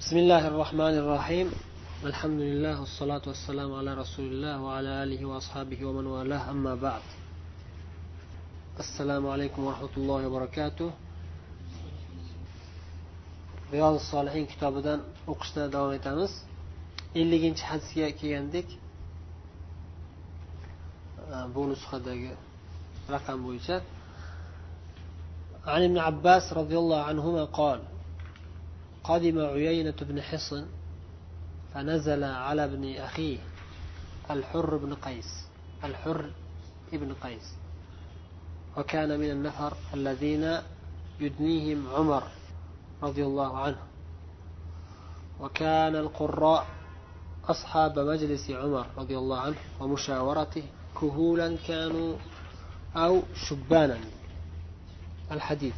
بسم الله الرحمن الرحيم الحمد لله والصلاة والسلام على رسول الله وعلى آله وأصحابه ومن والاه أما بعد السلام عليكم ورحمة الله وبركاته رياض الصالحين kitobidan o'qishda davom etamiz elliginchi hadisga kelgandik bu nusxadagi raqam bo'yicha عن ابن عباس رضي الله عنهما قال قدم عيينة بن حصن فنزل على ابن أخيه الحر بن قيس الحر بن قيس. وكان من النفر الذين يدنيهم عمر رضي الله عنه. وكان القراء أصحاب مجلس عمر رضي الله عنه ومشاورته كهولا كانوا أو شبانا. الحديث.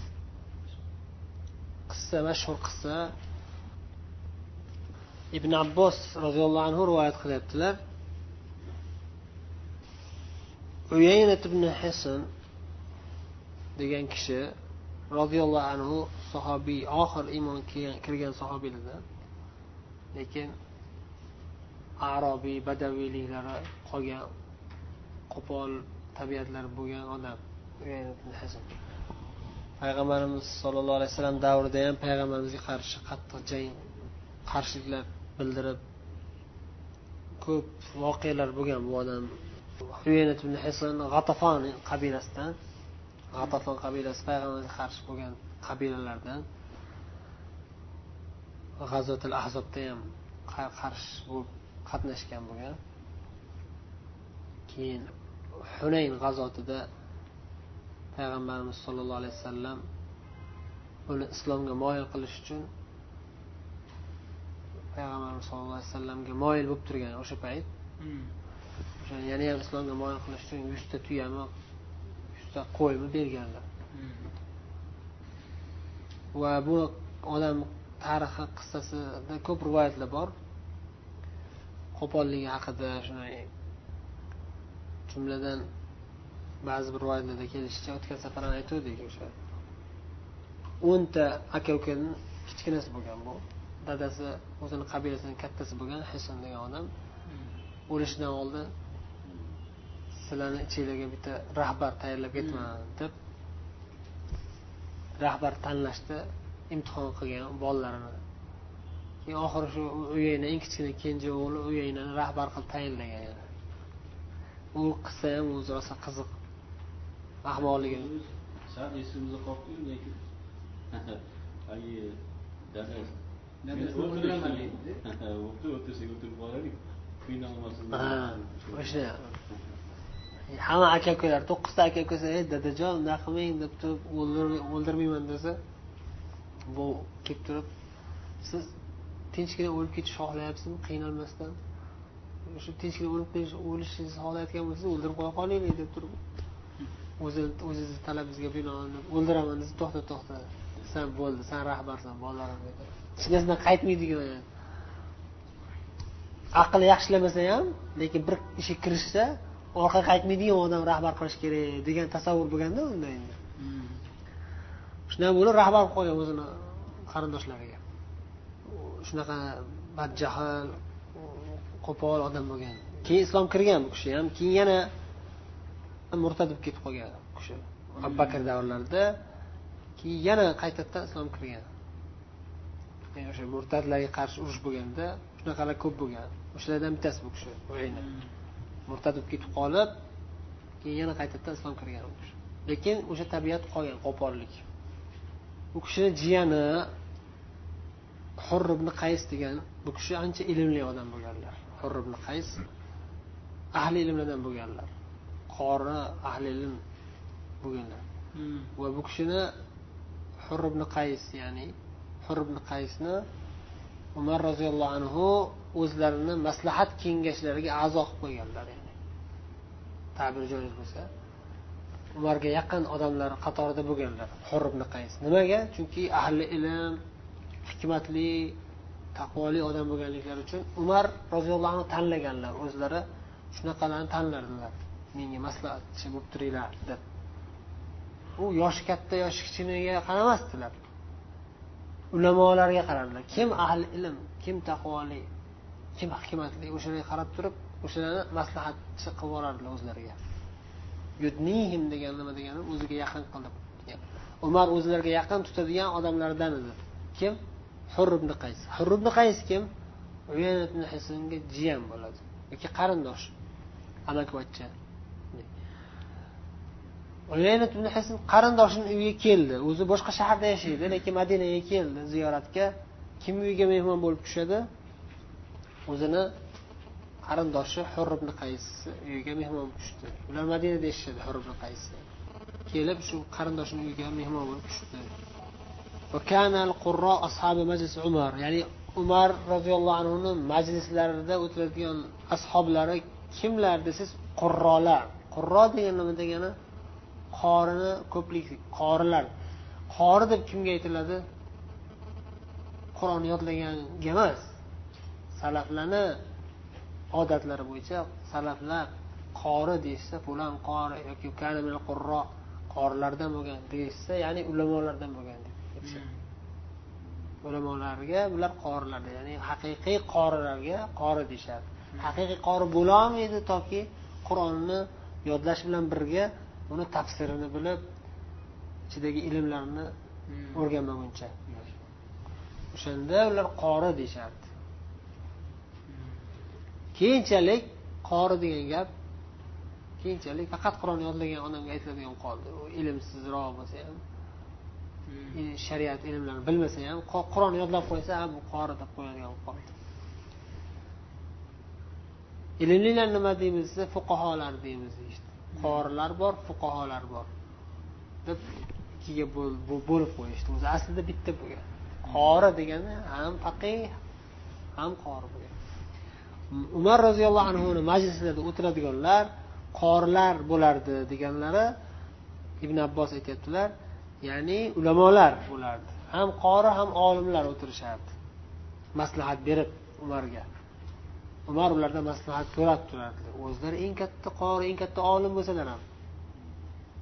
qissa mashhur qissa ibn abbos roziyallohu anhu rivoyat qilyaptilar. Uyaynat ibn hasan degan kishi roziyallohu anhu sahobiy oxir iymon kirgan sahobiylardan lekin arobiy badaviyliklari qolgan qo'pol tabiatlari bo'lgan odam uyaynat ibn hasan. Payg'ambarimiz sollallohu alayhi vasallam davrida ham payg'ambarimizga qarshi qattiq jang qarshiliklar bildirib ko'p voqealar bo'lgan bu odam. G'atafon qabilasidan g'atafon qabilasi payg'ambarga qarshi bo'lgan qabilalardan g'azotil ahzobda ham qarshi bo'lib qatnashgan bo'lgan. Keyin hunayn g'azotida payg'ambarimiz sollallohu alayhi vasallam uni islomga moyil qilish uchun payg'ambarimiz sallallohu alayhi vasallamga moyil bo'lib turgan o'sha payt. O'sha yana ham islomga moyil qilish uchun yuzta tuyami yuzta qo'ymi berganlar. Va bu odam tarixi qissasida ko'p rivoyatlar bor. Qo'polligi haqida shunday jumladan ba'zi bir rivoyatlarda kelishicha o'tgan safar aytuvdik. O'sha o'nta aka ukani kichkinasi bo'lgan bu. Dadasi o'zini qabilasini kattasi bo'lgan hison degan odam o'lishidan oldin sizlarni ichinglarga bitta rahbar tayyorlab ketaman deb rahbar tanlashda imtihon qilgan bolalarini. Keyin oxiri shu uyayni eng kichkina kenja o'g'li uyaynani rahbar qilib tayinlagan. U qissa ham o'zi rosa qiziq ahmoqligi sal esimizda qolibdi lekin haligi dadasi o'tirsak o'tirib qolaylik qiynalmasin o'sha hamma aka ukalar to'qqizta aka ukasi ey dadajon unaqa qilmang deb turib o'ldirmayman desa bu kelib turib siz tinchgina o'lib ketishni xohlayapsizmi qiynalmasdan shu tinchgina o'lib o'lishingizni xohlayotgan bo'lsangiz o'ldirib qo'ya qolaylik deb turib o'zini o'zizni talabingizga binoan o'ldiraman desa to'xta to'xta. San bo'ldi san rahbarsan bolalarimga hech narsadan qaytmaydigan aqli yaxshilamasa ham lekin bir ishga kirishsa orqaga qaytmaydigan odam rahbar qilish kerak degan tasavvur bo'lganda unda endi shunday bo'lib rahbar qilib qo'ygan o'zini qarindoshlariga. Shunaqa badjahl qo'pol odam bo'lgan. Keyin islom kirgan bu kishi ham keyin yana murtad bo'lib ketib qolgan u kishi abu bakr davrlarida keyin yana qaytadan islom kirgan. O'sha murtadlarga qarshi urush bo'lganda shunaqalar ko'p bo'lgan. O'shalardan bittasi bu kishi murtad bo'lib ketib qolib keyin yana qaytadan islom kirgan u kishi. Lekin o'sha tabiat qolgan qo'pollik u kishini jiyani hurr ibn qays degan bu kishi ancha ilmli odam bo'lganlar. Hurr ibn qays ahli ilmlardan bo'lganlar. Qori ahli ilm bo'lganlar va bu kishini hurr ibn qays ya'ni hur ibn qaysni umar roziyallohu anhu o'zlarini maslahat kengashlariga a'zo qilib qo'yganlar ya'ni. Tabir joiz bo'lsa. Umarga yaqin odamlar qatorida bo'lganlar hur ibn qays. Nimaga? Chunki ahli ilm hikmatli taqvoli odam bo'lganliklari uchun umar roziyallohu anhu tanlaganlar o'zlari shunaqalarni tanlardilar menga maslahatchi bo'lib turinglar deb. U yoshi katta yoshi kichiniga qaramasdilar. Ulamolarga qarardilar kim ahli ilm kim taqvoli kim hikmatli o'shalarga qarab turib o'shalarni maslahatchi qilib yuborardilar o'zlariga. Yudnihim degan nima degani o'ziga yaqin qilib umar o'zlariga yaqin tutadigan odamlardan edi. Kim? Hur ibn qays. Hur ibn qays kim? Uyana ibn hisnga jiyan bo'ladi. Yoki qarindosh. Amakivachcha uyaynat ibn hasn qarindoshini uyiga keldi. O'zi boshqa shaharda yashaydi lekin madinaga keldi ziyoratga. Kim uyiga mehmon bo'lib tushadi? O'zini qarindoshi hur ibn qays uyiga mehmon bo'lib tushdi. Ular madinada yashashadi hur ibn qays. Kelib shu qarindoshini uyiga mehmon bo'lib tushdi. Umar. Ya'ni umar roziyallohu anhuni majlislarida o'tiradigan ashoblari kimlar desangiz qurrolar. Qurro degan nima degani? Qorini ko'plik qorilar. Qori deb kimga aytiladi? Qur'onni yodlaganga emas salaflarni odatlari bo'yicha salaflar qori deyishsa fulan qori yoki qurro qorilardan bo'lgan deyishsa ya'ni ulamolardan bo'lgan deb ulamolarga bular qorilar ya'ni haqiqiy qorilarga qori deyishadi. Haqiqiy qori bo'lolmaydi toki qur'onni yodlash bilan birga uni tafsirini bilib ichidagi ilmlarni o'rganmaguncha. O'shanda ular qori deyishardi. Keyinchalik qori degan gap keyinchalik faqat qur'onni yodlagan odamga aytiladigan qoldi. U ilmsizroq bo'lsa ham shariat ilmlarini bilmasa ham qur'onni yodlab qo'ysa bu qori deb qo'yadigan qoldi. Ilmlilar nima deymiz desa fuqarolar deymiz deyishdi qorilar bor fuqarolar bor. Deb ikkiga bo'lib qo'yishdi. O'zi aslida bitta bo'lgan. Qori degani ham faqih ham qori bo'lgan. Umar roziyallohu anhuni majlislarida o'tiradiganlar qorilar bo'lardi deganlari ibn abbos aytyaptilar. Ya'ni ulamolar bo'lardi. Ham qori ham olimlar o'tirishardi. Maslahat berib umarga. Umar ulardan maslahat so'rab turardilar o'zlari eng katta qori eng katta olim bo'lsalar ham.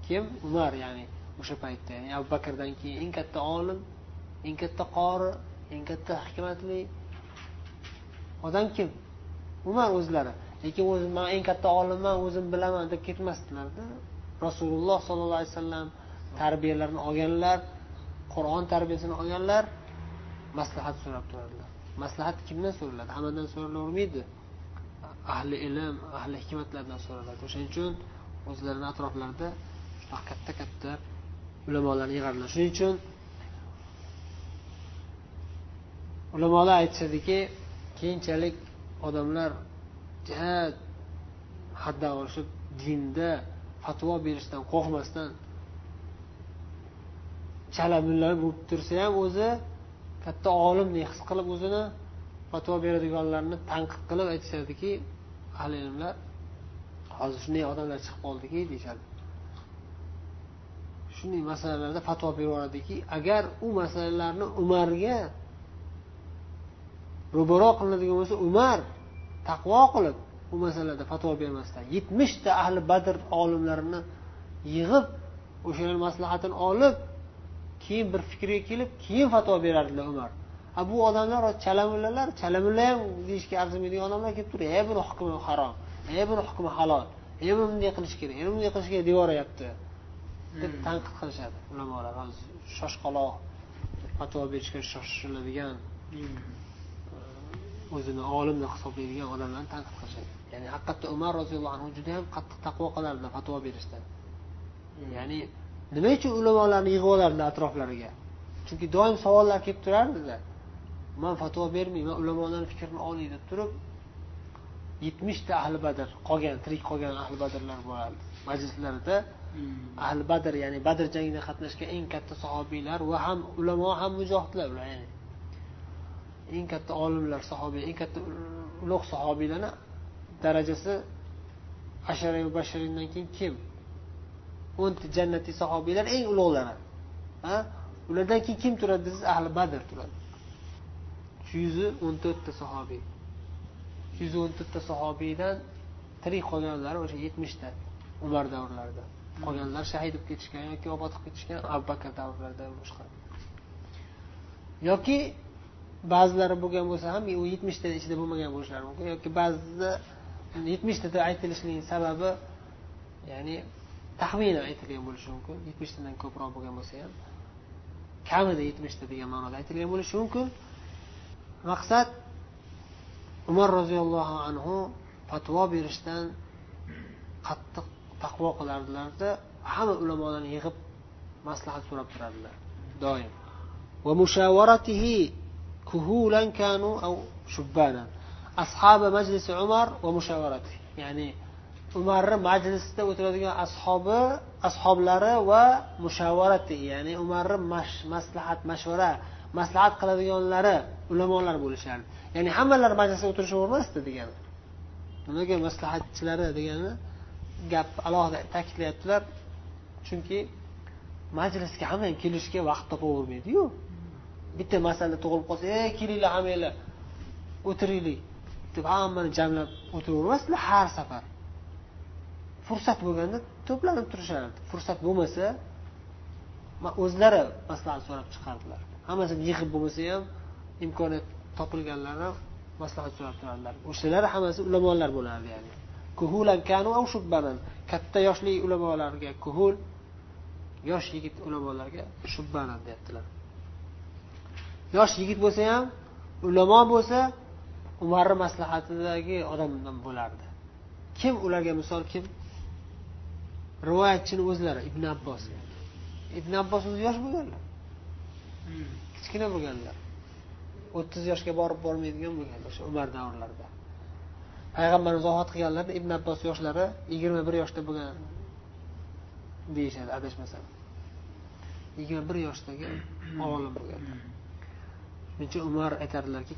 Kim? Umar ya'ni o'sha paytda. Ya'ni abu bakrdan keyin eng katta olim eng katta qori eng katta hikmatli odam kim? Umar o'zlari. Lekin o'zi man eng katta olimman o'zim bilaman deb ketmasdilarda rasululloh sollallohu alayhi vasallam tarbiyalarini olganlar qur'on tarbiyasini olganlar maslahat so'rab turadilar maslahat kimdan so'raladi hammadan so'ralavermaydi. Ahli ilm ahli hikmatlardan so'raladi. O'shaning uchun o'zlarini atroflarida katta katta ulamolarni yig'adilar shuning uchun ulamolar aytishadiki keyinchalik odamlar jihat haddan oshib dinda fatvo berishdan qo'rqmasdan chala mulla bo'lib tursa ham o'zi katta olimdek his qilib o'zini fatvo beradiganlarni tanqid qilib aytishadiki ahli ilmlar hozir shunday odamlar chiqib qoldiki deyishadi. Shunday masalalarda fatvo berib yuboradiki agar u masalalarni umarga ro'baro qilinadigan bo'lsa umar taqvo qilib bu masalada fatvo bermasdan yetmishta ahli badr olimlarini yig'ib o'shalar maslahatini olib keyin bir fikrga kelib keyin fatvo berardilar umar. Bu odamlar chalamullalar chalamulla ham deyishga arzimaydigan odamlar kelib turib e buni hukmi harom. E buni hukmi halol. E buni bunday qilish kerak. E bunday qilish kerak deb yuboryapti deb tanqid qilishadi ulamolar. Shoshqaloq fatvo berishga shoshiladigan o'zini olim deb hisoblaydigan odamlarni tanqid qilishadi. Ya'ni haqiqatda umar roziyallohu anhu juda yam qattiq taqvo qilardilar fatvo berishda ya'ni nima uchun ulamolarni yig'ib olardilar atroflariga? Chunki doim savollar kelib turardida man fatvo bermayman ulamolarni fikrini olay deb turib yetmishta ahli badr qolgan tirik qolgan ahli badrlar bo'lardi majlislarida. Ahli badr ya'ni badr jangida qatnashgan eng katta sahobiylar va ham ulamo ham mujohidlar ular ya'ni eng katta olimlar sahobiy eng katta ulug' sahobiylarni darajasi ashara basharindan keyin kim? O'nta jannatiy sahobiylar eng ulug'lari ulardan keyin kim turadi? Desangiz ahli badr turadi shu yuz o'n to'rtta sahobiy. Shu yuz o'n to'rtta sahobiydan tirik qolganlari o'sha yetmishta umar davrlarida. Qolganlar shahid bo'lib ketishgan yoki obod qilib ketishgan abu bakr davrlarida boshqa. Yoki ba'zilari bo'lgan bo'lsa ham u yetmishtani ichida bo'lmagan bo'lishlari mumkin. Yoki ba'zida yetmishta deb aytilishining sababi ya'ni taxminan aytilgan bo'lishi mumkin. Yetmishtadan ko'proq bo'lgan bo'lsa ham kamida yetmishta degan ma'noda aytilgan bo'lishi mumkin. maqsad umar roziyallohu anhu fatvo berishdan qattiq taqvo qilardilarda hamma ulamolarni yig'ib maslahat so'rab turardilar doim ومشاورته كهولا كانوا أو شبانا أصحاب مجلس عمر ومشاورته يعني umarni majlisda o'tiradigan ashobi ashoblari va mushavarati ya'ni umarni maslahat mashvara maslahat qiladiganlari ulamolar bo'lishardi ya'ni hammalari majlisda o'tirishavermasdi degani nimaga maslahatchilari degani gap alohida ta'kidlayaptilar. Chunki majlisga hamma ham kelishga vaqt topavermaydiyu bitta masala tug'ilib qolsa ey kelinglar hammanglar o'tiringlar. deb hammani jamlab o'tiravermasdilar har safar. Fursat bo'lganda to'planib turishardi. Fursat bo'lmasa o'zlari maslahat so'rab chiqardilar. Hammasini yig'ib bo'lmasa ham imkoniyat topilganlari maslahat so'rab turardilar o'shalar hammasi ulamolar bo'lardi ya'ni. Kuhulan kanu katta yoshli ulamolarga kuhul yosh yigit ulamolarga shubbanan deyaptilar. Yosh yigit bo'lsa ham ulamo bo'lsa umarni maslahatidagi odamdan bo'lardi. Kim ularga misol kim? Rivoyatchini o'zlari ibn abbos. Ibn abbos o'zi yosh bo'lganlar. Kichkina bo'lganlar. o'ttiz yoshga borib bormaydigan bo'lgan o'sha umar davrlarida. Payg'ambarimiz vafot qilganlarida ibn abbos yoshlari yigirma bir yoshda bo'lgan deyishadi adashmasam. Yigirma bir yoshdagi olim bo'lgan. Shuning uchun umar aytadilarki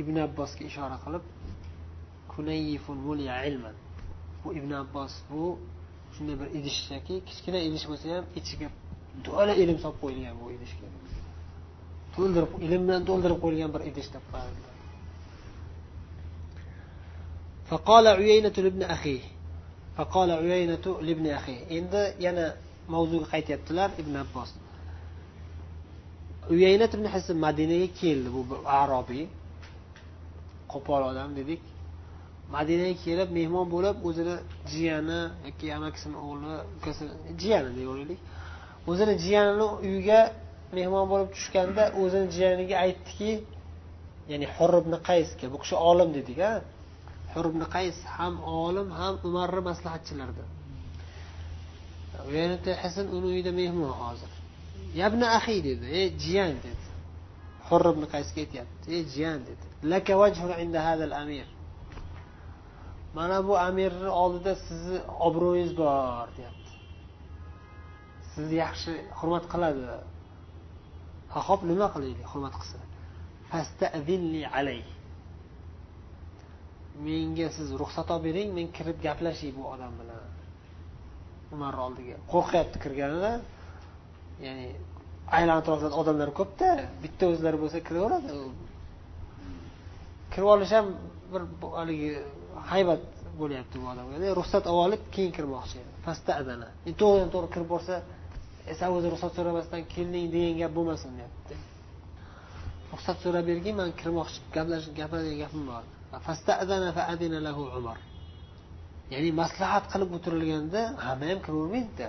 ibn abbosga ishora qilib ilman bu ibn abbos bu shunday bir idishki kichkina idish bo'lsa ham ichiga to'la ilm solib qo'yilgan bu idishga to'ldirib ilm bilan to'ldirib qo'yilgan bir idish deb qo'yadilar فقال عيينة لابن أخيه فقال عيينة لابن أخيه endi yana mavzuga qaytyaptilar ibn abbos uyaynat ibn hisn madinaga keldi bu arobiy qo'pol odam dedik madinaga kelib mehmon bo'lib o'zini jiyani yoki amakisini o'g'li ukasi jiyani deyveraylik O'zini jiyanini uyiga mehmon bo'lib tushganda o'zini jiyaniga aytdiki ya'ni hurribni ibn qaysga bu kishi olim dedik a hur ibn qays ham olim ham umarni maslahatchilaridan hasan uni uyida mehmon hozir. Yabna ahi dedi ey jiyan dedi. Hurr ibn qaysga aytyapti ey jiyan dedi. Laka vajhun inda hadal amir. Mana bu amirni oldida sizni obro'yingiz bor deyapti. Sizni yaxshi hurmat qiladi. Ha hop nima qilaylik hurmat qilsin? Menga siz ruxsat olib bering men kirib gaplashay bu odam bilan. Umar oldiga. Qo'rqyapti kirganida. Ya'ni aylan atrofida odamlar ko'pda bitta o'zlari bo'lsa kiraveradi. Kirib olish ham bir haligi haybat bo'lyapti bu odamga. Ruxsat olib olib keyin kirmoqchi. To'g'ridan to'g'ri kirib borsa e, san o'zi ruxsat so'ramasdan kelding degan gap bo'lmasin deyapti. Ruxsat so'rab bergin man kirmoqchi gaplashib gapiradigan gapim bor. Ya'ni maslahat qilib o'tirilganda hamma ham kiravermaydida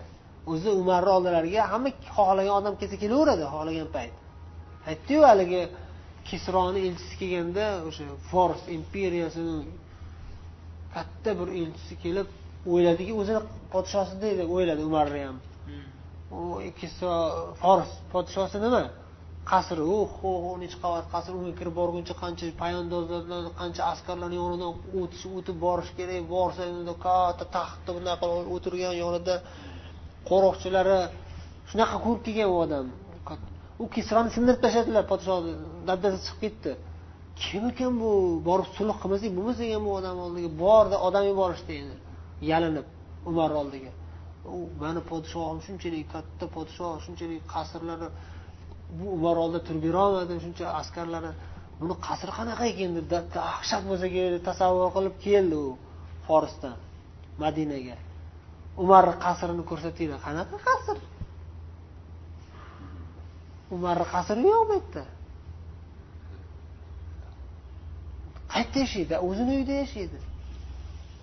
o'zi umarni oldilariga hamma xohlagan odam kelsa kelaveradi xohlagan payt. Aytdiyu haligi kisroni elchisi kelganda o'sha fors imperiyasini katta bir elchisi kelib o'yladiki o'zini podshosidek deb o'yladi umarni ham. Hmm. Kisro fors podshosi nima qasri u nechi qavat qasr unga kirib borguncha qancha poyandozlar qancha askarlarni yonidan o'tish o'tib borish kerak borsa katta taxtda bunaqa o'tirgan yonida qo'riqchilari shunaqa ko'rib kelgan u odam. U kisroni sindirib tashladilar podshoni dabdasi chiqib ketdi. Kim ekan bu? Borib sulh qilmasak bo'lmasa ham bu odam oldiga. Bordi odam yuborishdi endi. Yalinib umar oldiga. U mani podshohim shunchalik katta podshoh shunchalik qasrlari bu umar turib berolmadi shuncha askarlari buni qasri qanaqa ekan? deb dahshat bo'lsa kerak tasavvur qilib keldi u forsdan madinaga. Umarni qasrini ko'rsatinglar. Qanaqa qasr? Umarni qasri yo'q bu yerda qayerda yashaydi? O'zini uyida yashaydi.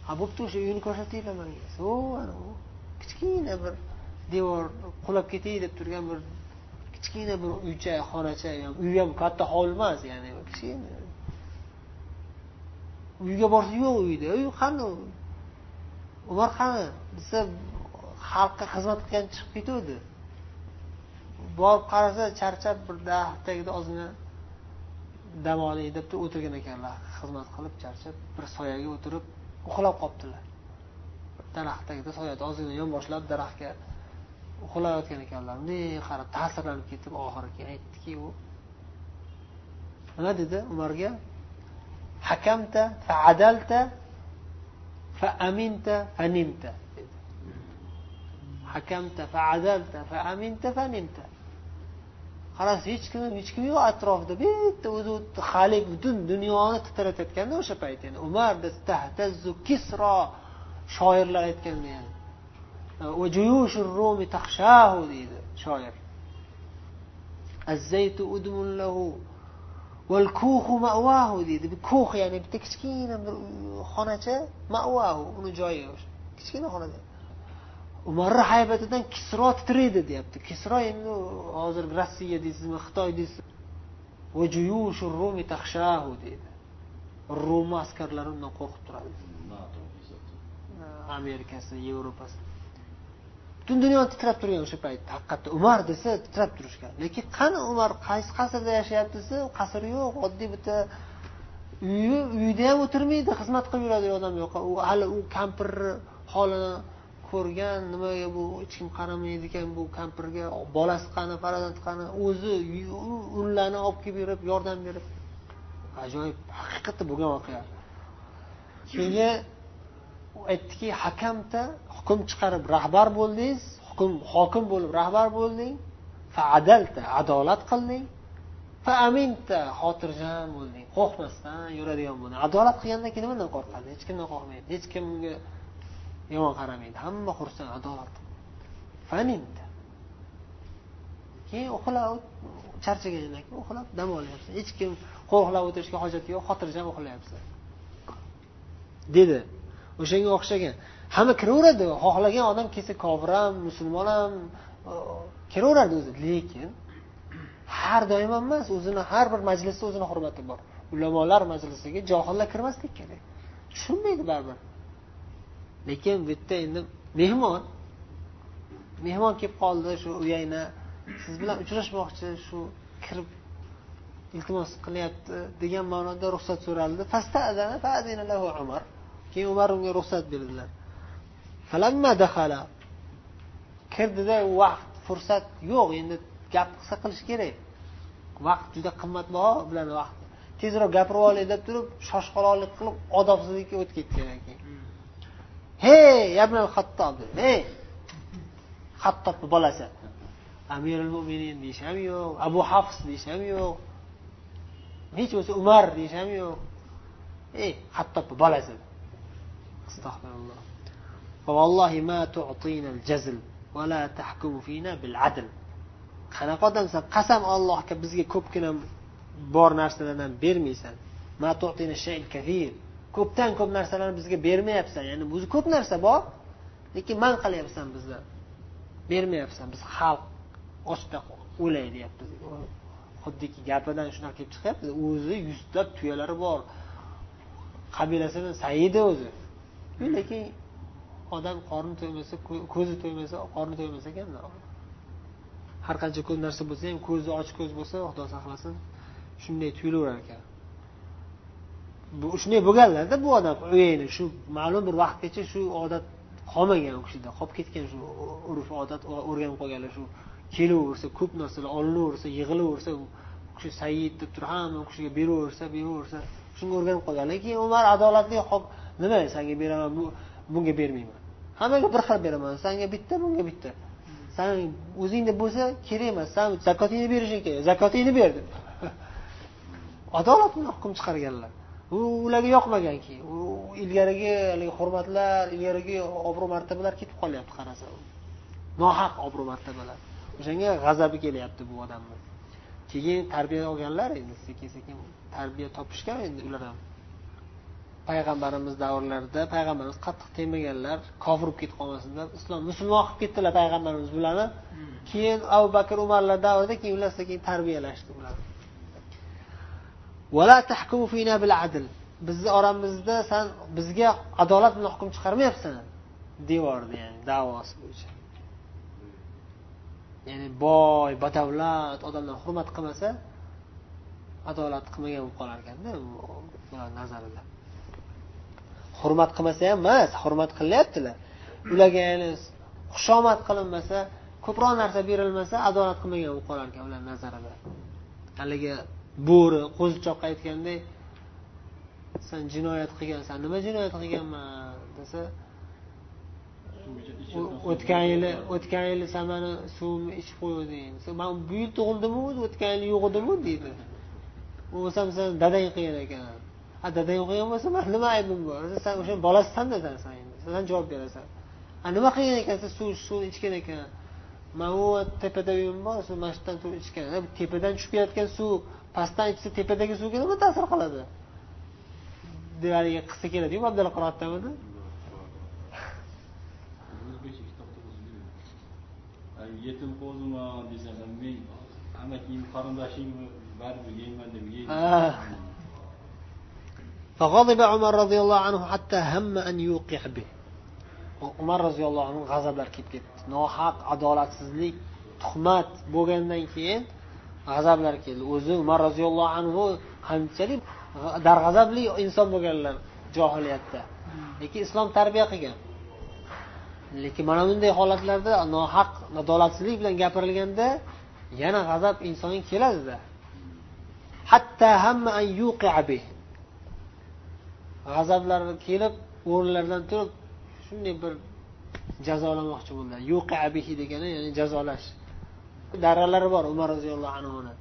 Ha bo'pti o'sha uyini ko'rsatinglar manga o ana u kichkina bir devor qulab ketay deb turgan bir kichkina bir uycha xonacha uy ham katta hovli emas ya'ni kichkina uyga borsa yo'q uyda uy qani umar qani? Desa xalqqa xizmat qilgan chiqib ketuvdi. Borib qarasa charchab bir daraxt tagida ozgina dam olay deb o'tirgan ekanlar. Xizmat qilib charchab bir soyaga o'tirib uxlab qolibdilar daraxt tagida soyada ozgina yonboshlab daraxtga uxlayotgan ekanlar. Bunday qarab ta'sirlanib ketib oxiri aytdiki u nima dedi umarga? Hakamta fa adalta fa aminta fa nimta hakamta fa adalta fa aminta fa nimta qarasa hech kim hech kim yo'q atrofida bitta o'zi hali butun dunyoni titratayotganda o'sha payt endi. Umar kisro shoirlar aytganda ham deydi shoir. Azzaytu udmun lahu ma'vahu deydi. Ko'h ya'ni bitta kichkina bir xonacha ma'vahu uni joyi kichkina xonada umarni haybatidan kisro titraydi deyapti. Kisro endi hozir rossiya deysizmi xitoy deysizmi deydi. Rum askarlari undan qo'rqib turadi amerikasi yevropasi. Butun dunyo titrab turgan o'sha payt. Haqiqatda umar desa titrab turishgan. Lekin qani umar? Qaysi qasrda yashayapti desa qasr yo'q oddiy bitta uyi uyida ham o'tirmaydi xizmat qilib yuradigan odam yo'q. U hali u kampirni holini ko'rgan nimaga bu hech kim qaramaydi ekan bu kampirga bolasi qani farzandi qani o'zi unlarni olib kelib berib yordam berib. Ajoyib haqiqatda bo'lgan voqea. Keyin aytdiki hakamda hukm chiqarib rahbar bo'ldingiz hukm hokim bo'lib rahbar bo'lding adalta adolat qilding fa aminta xotirjam bo'lding. Qo'rqmasdan yuradigan bo'lding. Adolat qilgandan keyin nimadan qo'rqadi? Hech kimdan qo'rqmaydi hech kimga yomon qaramaydi. Hamma xursand adolat. Faninta keyin uxlab charchagandan keyin uxlab dam olyapsan hech kim qo'rqlab o'tirishga hojati yo'q xotirjam uxlayapsan dedi. O'shanga o'xshagan. Hamma kiraveradi xohlagan odam kelsa kofir ham musulmon ham kiraveradi o'zi. Lekin har doim ham emas o'zini har bir majlisda o'zini hurmati bor. Ulamolar majlisiga johillar kirmaslik kerak. Tushunmaydi baribir. Lekin bu yerda endi mehmon mehmon kelib qoldi shu uyangni siz bilan uchrashmoqchi shu kirib iltimos qilyapti degan ma'noda ruxsat so'raldi. Umar. Keyin umar unga ruxsat berdilar. Kirdida vaqt fursat yo'q. Endi gap qilsa qilish kerak. Vaqt juda qimmatbaho bilan vaqt. Tezroq gapirib olay deb turib shoshqaloqlik qilib odobsizlikka o'tib ketgan keyin. Hey yabnal hattob hey hattobni bolasi. Amirul mo'minin deyish ham yo'q. Abu hafs deyish ham yo'q. Hech bo'lmasa umar deyish ham yo'q. Ey hattobni bolasi. astag'firulloh qanaqa odamsan qasam ollohga bizga ko'pgina bor narsalarni ham bermaysan ko'pdan ko'p narsalarni bizga bermayapsan. Ya'ni o'zi ko'p narsa bor lekin man qilyapsan bizni bermayapsan. Biz xalq ochda o'lay deyapti xuddiki gapidan shunaqa kelib chiqyapti o'zi yuzlab tuyalari bor. Qabilasini saidi o'zi. Lekin odam qorni to'ymasa ko'zi to'ymasa qorni to'ymas ekanda. Har qancha ko'p narsa bo'lsa ham ko'zi och ko'z bo'lsa xudo saqlasin shunday tuyulaverar ekan. Bu shunday bo'lganlarda bu odam uyayni shu ma'lum bir vaqtgacha shu odat qolmagan u kishida qolib ketgan shu urf odat o'rganib qolganlar shu kelaversa ko'p narsalar olinaversa yig'ilaversa u kishi said deb turib hamma u kishiga beraversa beraversa shunga o'rganib qolgan lekin umar adolatli nima sanga beraman bu bunga bermayman. Hammaga bir xil beraman sanga bitta bunga bitta. San o'zingda bo'lsa kerak emas san zakotingni berishing kerak zakotingni ber deb. Adolat bilan hukm chiqarganlar. U ularga yoqmaganki u ilgarigi haligi hurmatlar ilgarigi obro' martabalar ketib qolyapti qarasa. Nohaq obro' martabalar. O'shanga g'azabi kelyapti bu odamni keyin tarbiya olganlar endi sekin sekin tarbiya topishgan endi ular ham. Payg'ambarimiz davrlarida payg'ambarimiz qattiq tegmaganlar kofir bo'lib ketib qolmasinlar islom musulmon qilib ketdilar payg'ambarimiz bularni keyin abu bakr umarlar davrida keyin ular sekin tarbiyalashdi ularni bizni oramizda san bizga adolat bilan hukm chiqarmayapsan deyordi ya'ni davosi bo'yicha ya'ni boy badavlat odamlar hurmat qilmasa adolat qilmagan bo'lib qolar ekanda ular nazarida hurmat qilmasa ham emas hurmat qilyaptilar ularga ya'ni xushomad qilinmasa ko'proq narsa berilmasa adolat qilmagan bo'lib qolar ekan ular nazarida. Haligi bo'ri qo'zichoqqa aytganday san jinoyat qilgansan nima jinoyat qilganman? desa o'tgan yili o'tgan yili san mani suvimni ichib qo'yuvding man bu yil tug'ildimu o'tgan yili yo'q edimu deydi. Bo'lmasam san dadang qilgan ekan. A dadang bo'lsa man nima aybim bor san o'sha bolasisanda san san javob berasan. A nima qilgan ekansan suv suvni ichgan ekan. Man u tepada uyim bor shu mana shu yerdan turib ichgan tepadan tushib kelayotgan suv pastdan ichsa tepadagi suvga nima ta'sir qiladi. Deb haligi qissa keladiku abdalla qiroatdamidi yetim qo'ziman desam men amakim qarindoshingmi baribir yeyman deb yeyman فغضب عمر رضي الله عنه حتى هم أن يوقع به umar roziyallohu anhu g'azablar kelib ketdi nohaq adolatsizlik tuhmat bo'lgandan keyin g'azablar keldi o'zi umar roziyallohu anhu qanchalik darg'azabli inson bo'lganlar johiliyatda lekin islom tarbiya qilgan lekin mana bunday holatlarda nohaq adolatsizlik bilan gapirilganda yana g'azab insonga keladida hatta hamma an G'azablari kelib o'rinlaridan turib shunday bir jazolamoqchi bo'ldilar. Yuqabihi degani ya'ni jazolash. Darralari bor umar roziyallohu anhuni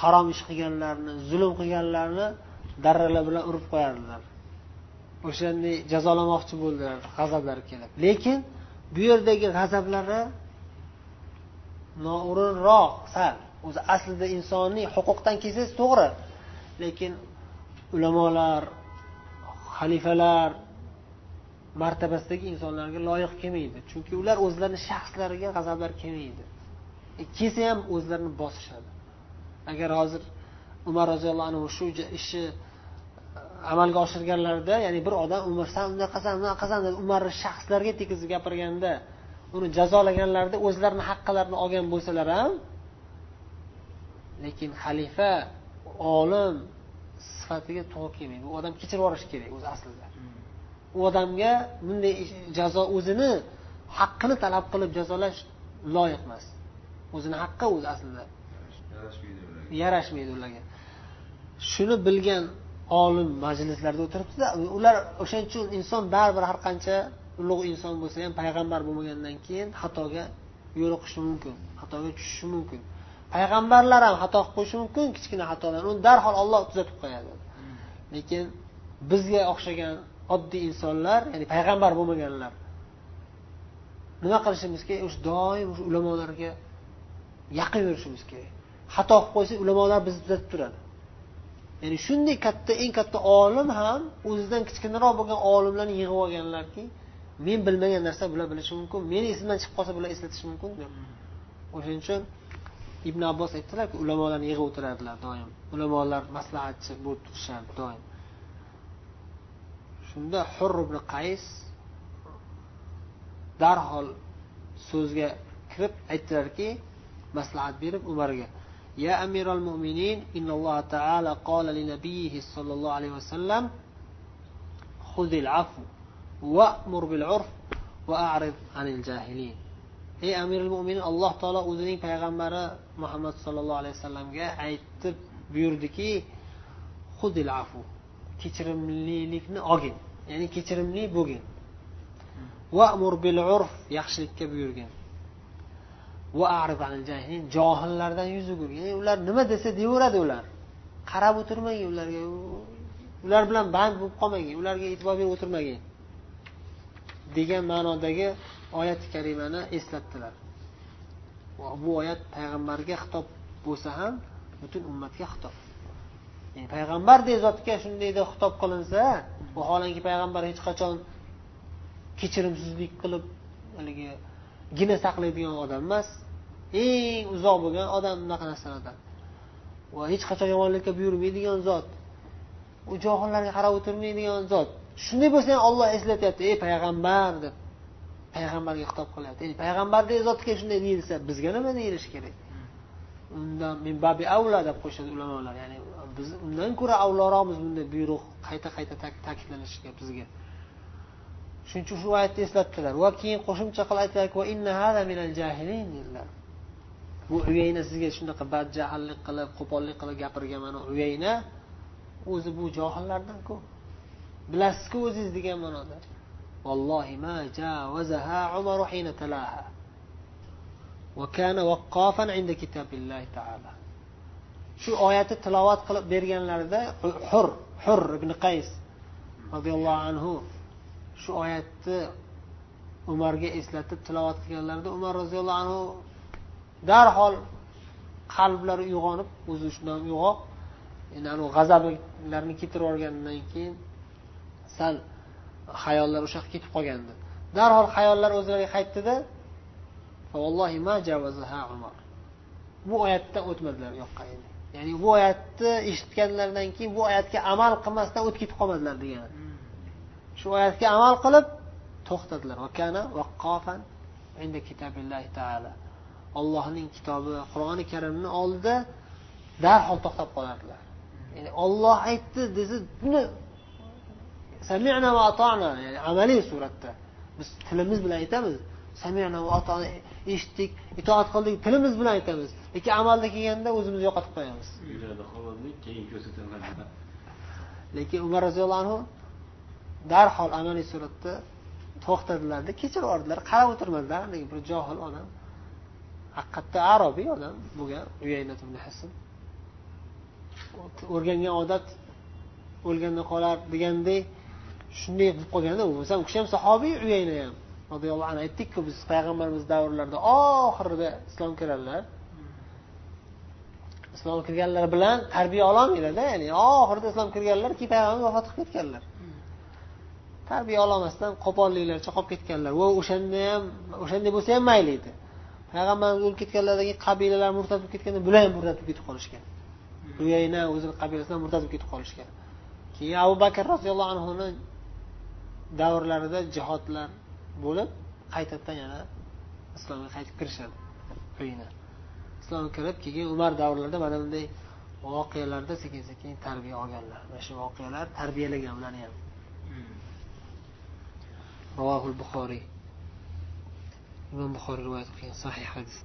harom ish qilganlarni zulm qilganlarni darralar bilan urib qo'yardilar. O'shanday jazolamoqchi bo'ldilar g'azablari kelib. Lekin bu yerdagi g'azablari noo'rinroq sal. O'zi aslida insoniy huquqdan kelsangiz to'g'ri. Lekin ulamolar xalifalar martabasidagi insonlarga loyiq kelmaydi. Chunki ular o'zlarini shaxslariga g'azablar kelmaydi. E, kelsa ham o'zlarini bosishadi. Agar hozir umar roziyallohu anhu shu ishni e, amalga oshirganlarida ya'ni bir odam umar san unaqasan bunaqasan deb umarni shaxslarga tekizib gapirganda uni jazolaganlarida o'zlarini haqqalarini olgan bo'lsalar ham lekin xalifa olim sifatiga to'g'ri kelmaydi. U odam kechirib yuborishi kerak o'zi aslida. U odamga bunday jazo o'zini haqqini talab qilib jazolash loyiq emas. O'zini haqqi o'zi aslida. Yarashmaydi ularga. Shuni bilgan olim majlislarda o'tiribdida ular o'shaning uchun inson baribir har qancha ulug' inson bo'lsa ham payg'ambar bo'lmagandan keyin xatoga yo'liqishi mumkin xatoga tushishi mumkin payg'ambarlar ham xato qilib qo'yishi mumkin kichkina xatolar. Uni darhol olloh tuzatib qo'yadi. Lekin bizga o'xshagan oddiy insonlar ya'ni payg'ambar bo'lmaganlar nima qilishimiz kerak? O'sha doim o'sha ulamolarga yaqin yurishimiz kerak. Xato qilib qo'ysak ulamolar bizni tuzatib turadi. Ya'ni shunday katta eng katta olim ham o'zidan kichkinaroq bo'lgan olimlarni yig'ib olganlarki men bilmagan narsa bular bilishi mumkin meni esimdan chiqib qolsa bular eslatishi mumkin. Deb o'shaning uchun ibn abbos aytdilarki ulamolarni yig'ib o'tirardilar doim ulamolar maslahatchi bo'lib turishardi doim shunda hur ibn qays darhol so'zga kirib aytdilarki maslahat berib umarga يا أمير المؤمنين إن الله تعالى قال لنبيه صلى الله عليه وسلم خذ العفو وأمر بالعرف وأعرض عن الجاهلين ey amiril mo'minin alloh taolo o'zining payg'ambari muhammad sallallohu alayhi vasallamga aytib buyurdiki hudil afu kechirimlilikni olgin ya'ni kechirimli bo'lgin. Vamur bil urf yaxshilikka buyurgin. Johillardan yuz o'girgin. Ya'ni ular nima desa deyaveradi ular. Qarab o'tirmagin ularga ular bilan band bo'lib qolmagin ularga e'tibor berib o'tirmagin. Degan ma'nodagi oyati karimani eslatdilar. Bu oyat payg'ambarga xitob bo'lsa ham butun ummatga xitob. Ya'ni payg'ambardek zotga shunday deb xitob qilinsa vaholanki payg'ambar hech qachon kechirimsizlik qilib haligi gina saqlaydigan odam emas eng uzoq bo'lgan odam bunaqa narsalardan. Va hech qachon yomonlikka buyurmaydigan zot u johillarga qarab o'tirmaydigan zot shunday bo'lsa ham olloh eslatyapti ey payg'ambar deb payg'ambarga xitob qilyapti. Ya'ni payg'ambardek zotga shunday deyilsa bizga nima deyilishi kerak? Undan min babi avla deb qo'yishadi ulamolar. Ya'ni biz undan ko'ra avloroqmiz bunday buyruq qayta qayta ta'kidlanishiga bizga. Shuning uchun shu oyatni eslatdilar. Va keyin qo'shimcha qilib aytdilarki bu uyayna sizga shunaqa badjahllik qilib qo'pollik qilib gapirgan mana uyayna o'zi bu johillardanku bilasizku o'zingiz degan ma'noda والله ما جاوزها عمر حين تلاها وكان وقافا عند كتاب الله تعالى shu oyatni tilovat qilib berganlarida hur hur ibn qays roziyallohu anhu shu oyatni umarga eslatib tilovat qilganlarida umar roziyallohu anhu darhol qalblari uyg'onib o'zi shundan uyg'oq endi anavi g'azablarini ketirib yuborgandan keyin sal xayollar o'sha yoqqa ketib qolgandi. Darhol xayollar o'zlariga qaytdida bu oyatdan o'tmadilar u yoqqa ya'ni bu oyatni eshitganlaridan keyin bu oyatga amal qilmasdan o'tib ketib qolmadilar degani shu oyatga amal qilib to'xtadilar. Ollohning kitobi qur'oni karimni oldida darhol to'xtab qolardilar. Ya'ni olloh aytdi desa buni samina va atona ya'ni amaliy suratda biz tilimiz bilan aytamiz samina va atona eshitdik itoat qildik tilimiz bilan aytamiz lekin amalda kelganda o'zimizni yo'qotib qo'yamiz lekin umar roziyallohu anhu darhol amaliy suratda to'xtadilarda kechirib yubordilar qarab o'tirmadilar bir johil odam haqiqatda arobiy odam bo'lgan uyaynat o'rgangan odat. O'lganda qolar degandek shunday qilib qolganda u bo'lsa u kishi ham sahobiy uyayna ham. Roziyallohu anhu aytdikku biz payg'ambarimiz davrlarida oxirida islom kiradilar. Islom kirganlar bilan tarbiya ololmaydida ya'ni oxirida islom kirganlar keyin payg'ambar vafot qilib ketganlar. Tarbiya ololmasdan qo'polliklarcha qolib ketganlar. Va o'shanda ham o'shanday bo'lsa ham mayli edi. Payg'ambarimiz o'lib ketganlaridan keyin qabilalar murtad bo'lib ketganda bular ham murtad bo'lib ketib qolishgan. Uyayna o'zini qabilasidan murtad bo'lib ketib qolishgan. Keyin abu bakr roziyallohu anhuni davrlarida jihodlar bo'lib qaytadan yana islomga qaytib kirishadi uyini islomga kirib keyin umar davrlarida mana bunday voqealarda sekin sekin tarbiya olganlar. Mana shu voqealar tarbiyalagan ularni ham. Hmm. Ravohil buxoriy. Imom buxoriy rivoyat qilgan sahih hadis.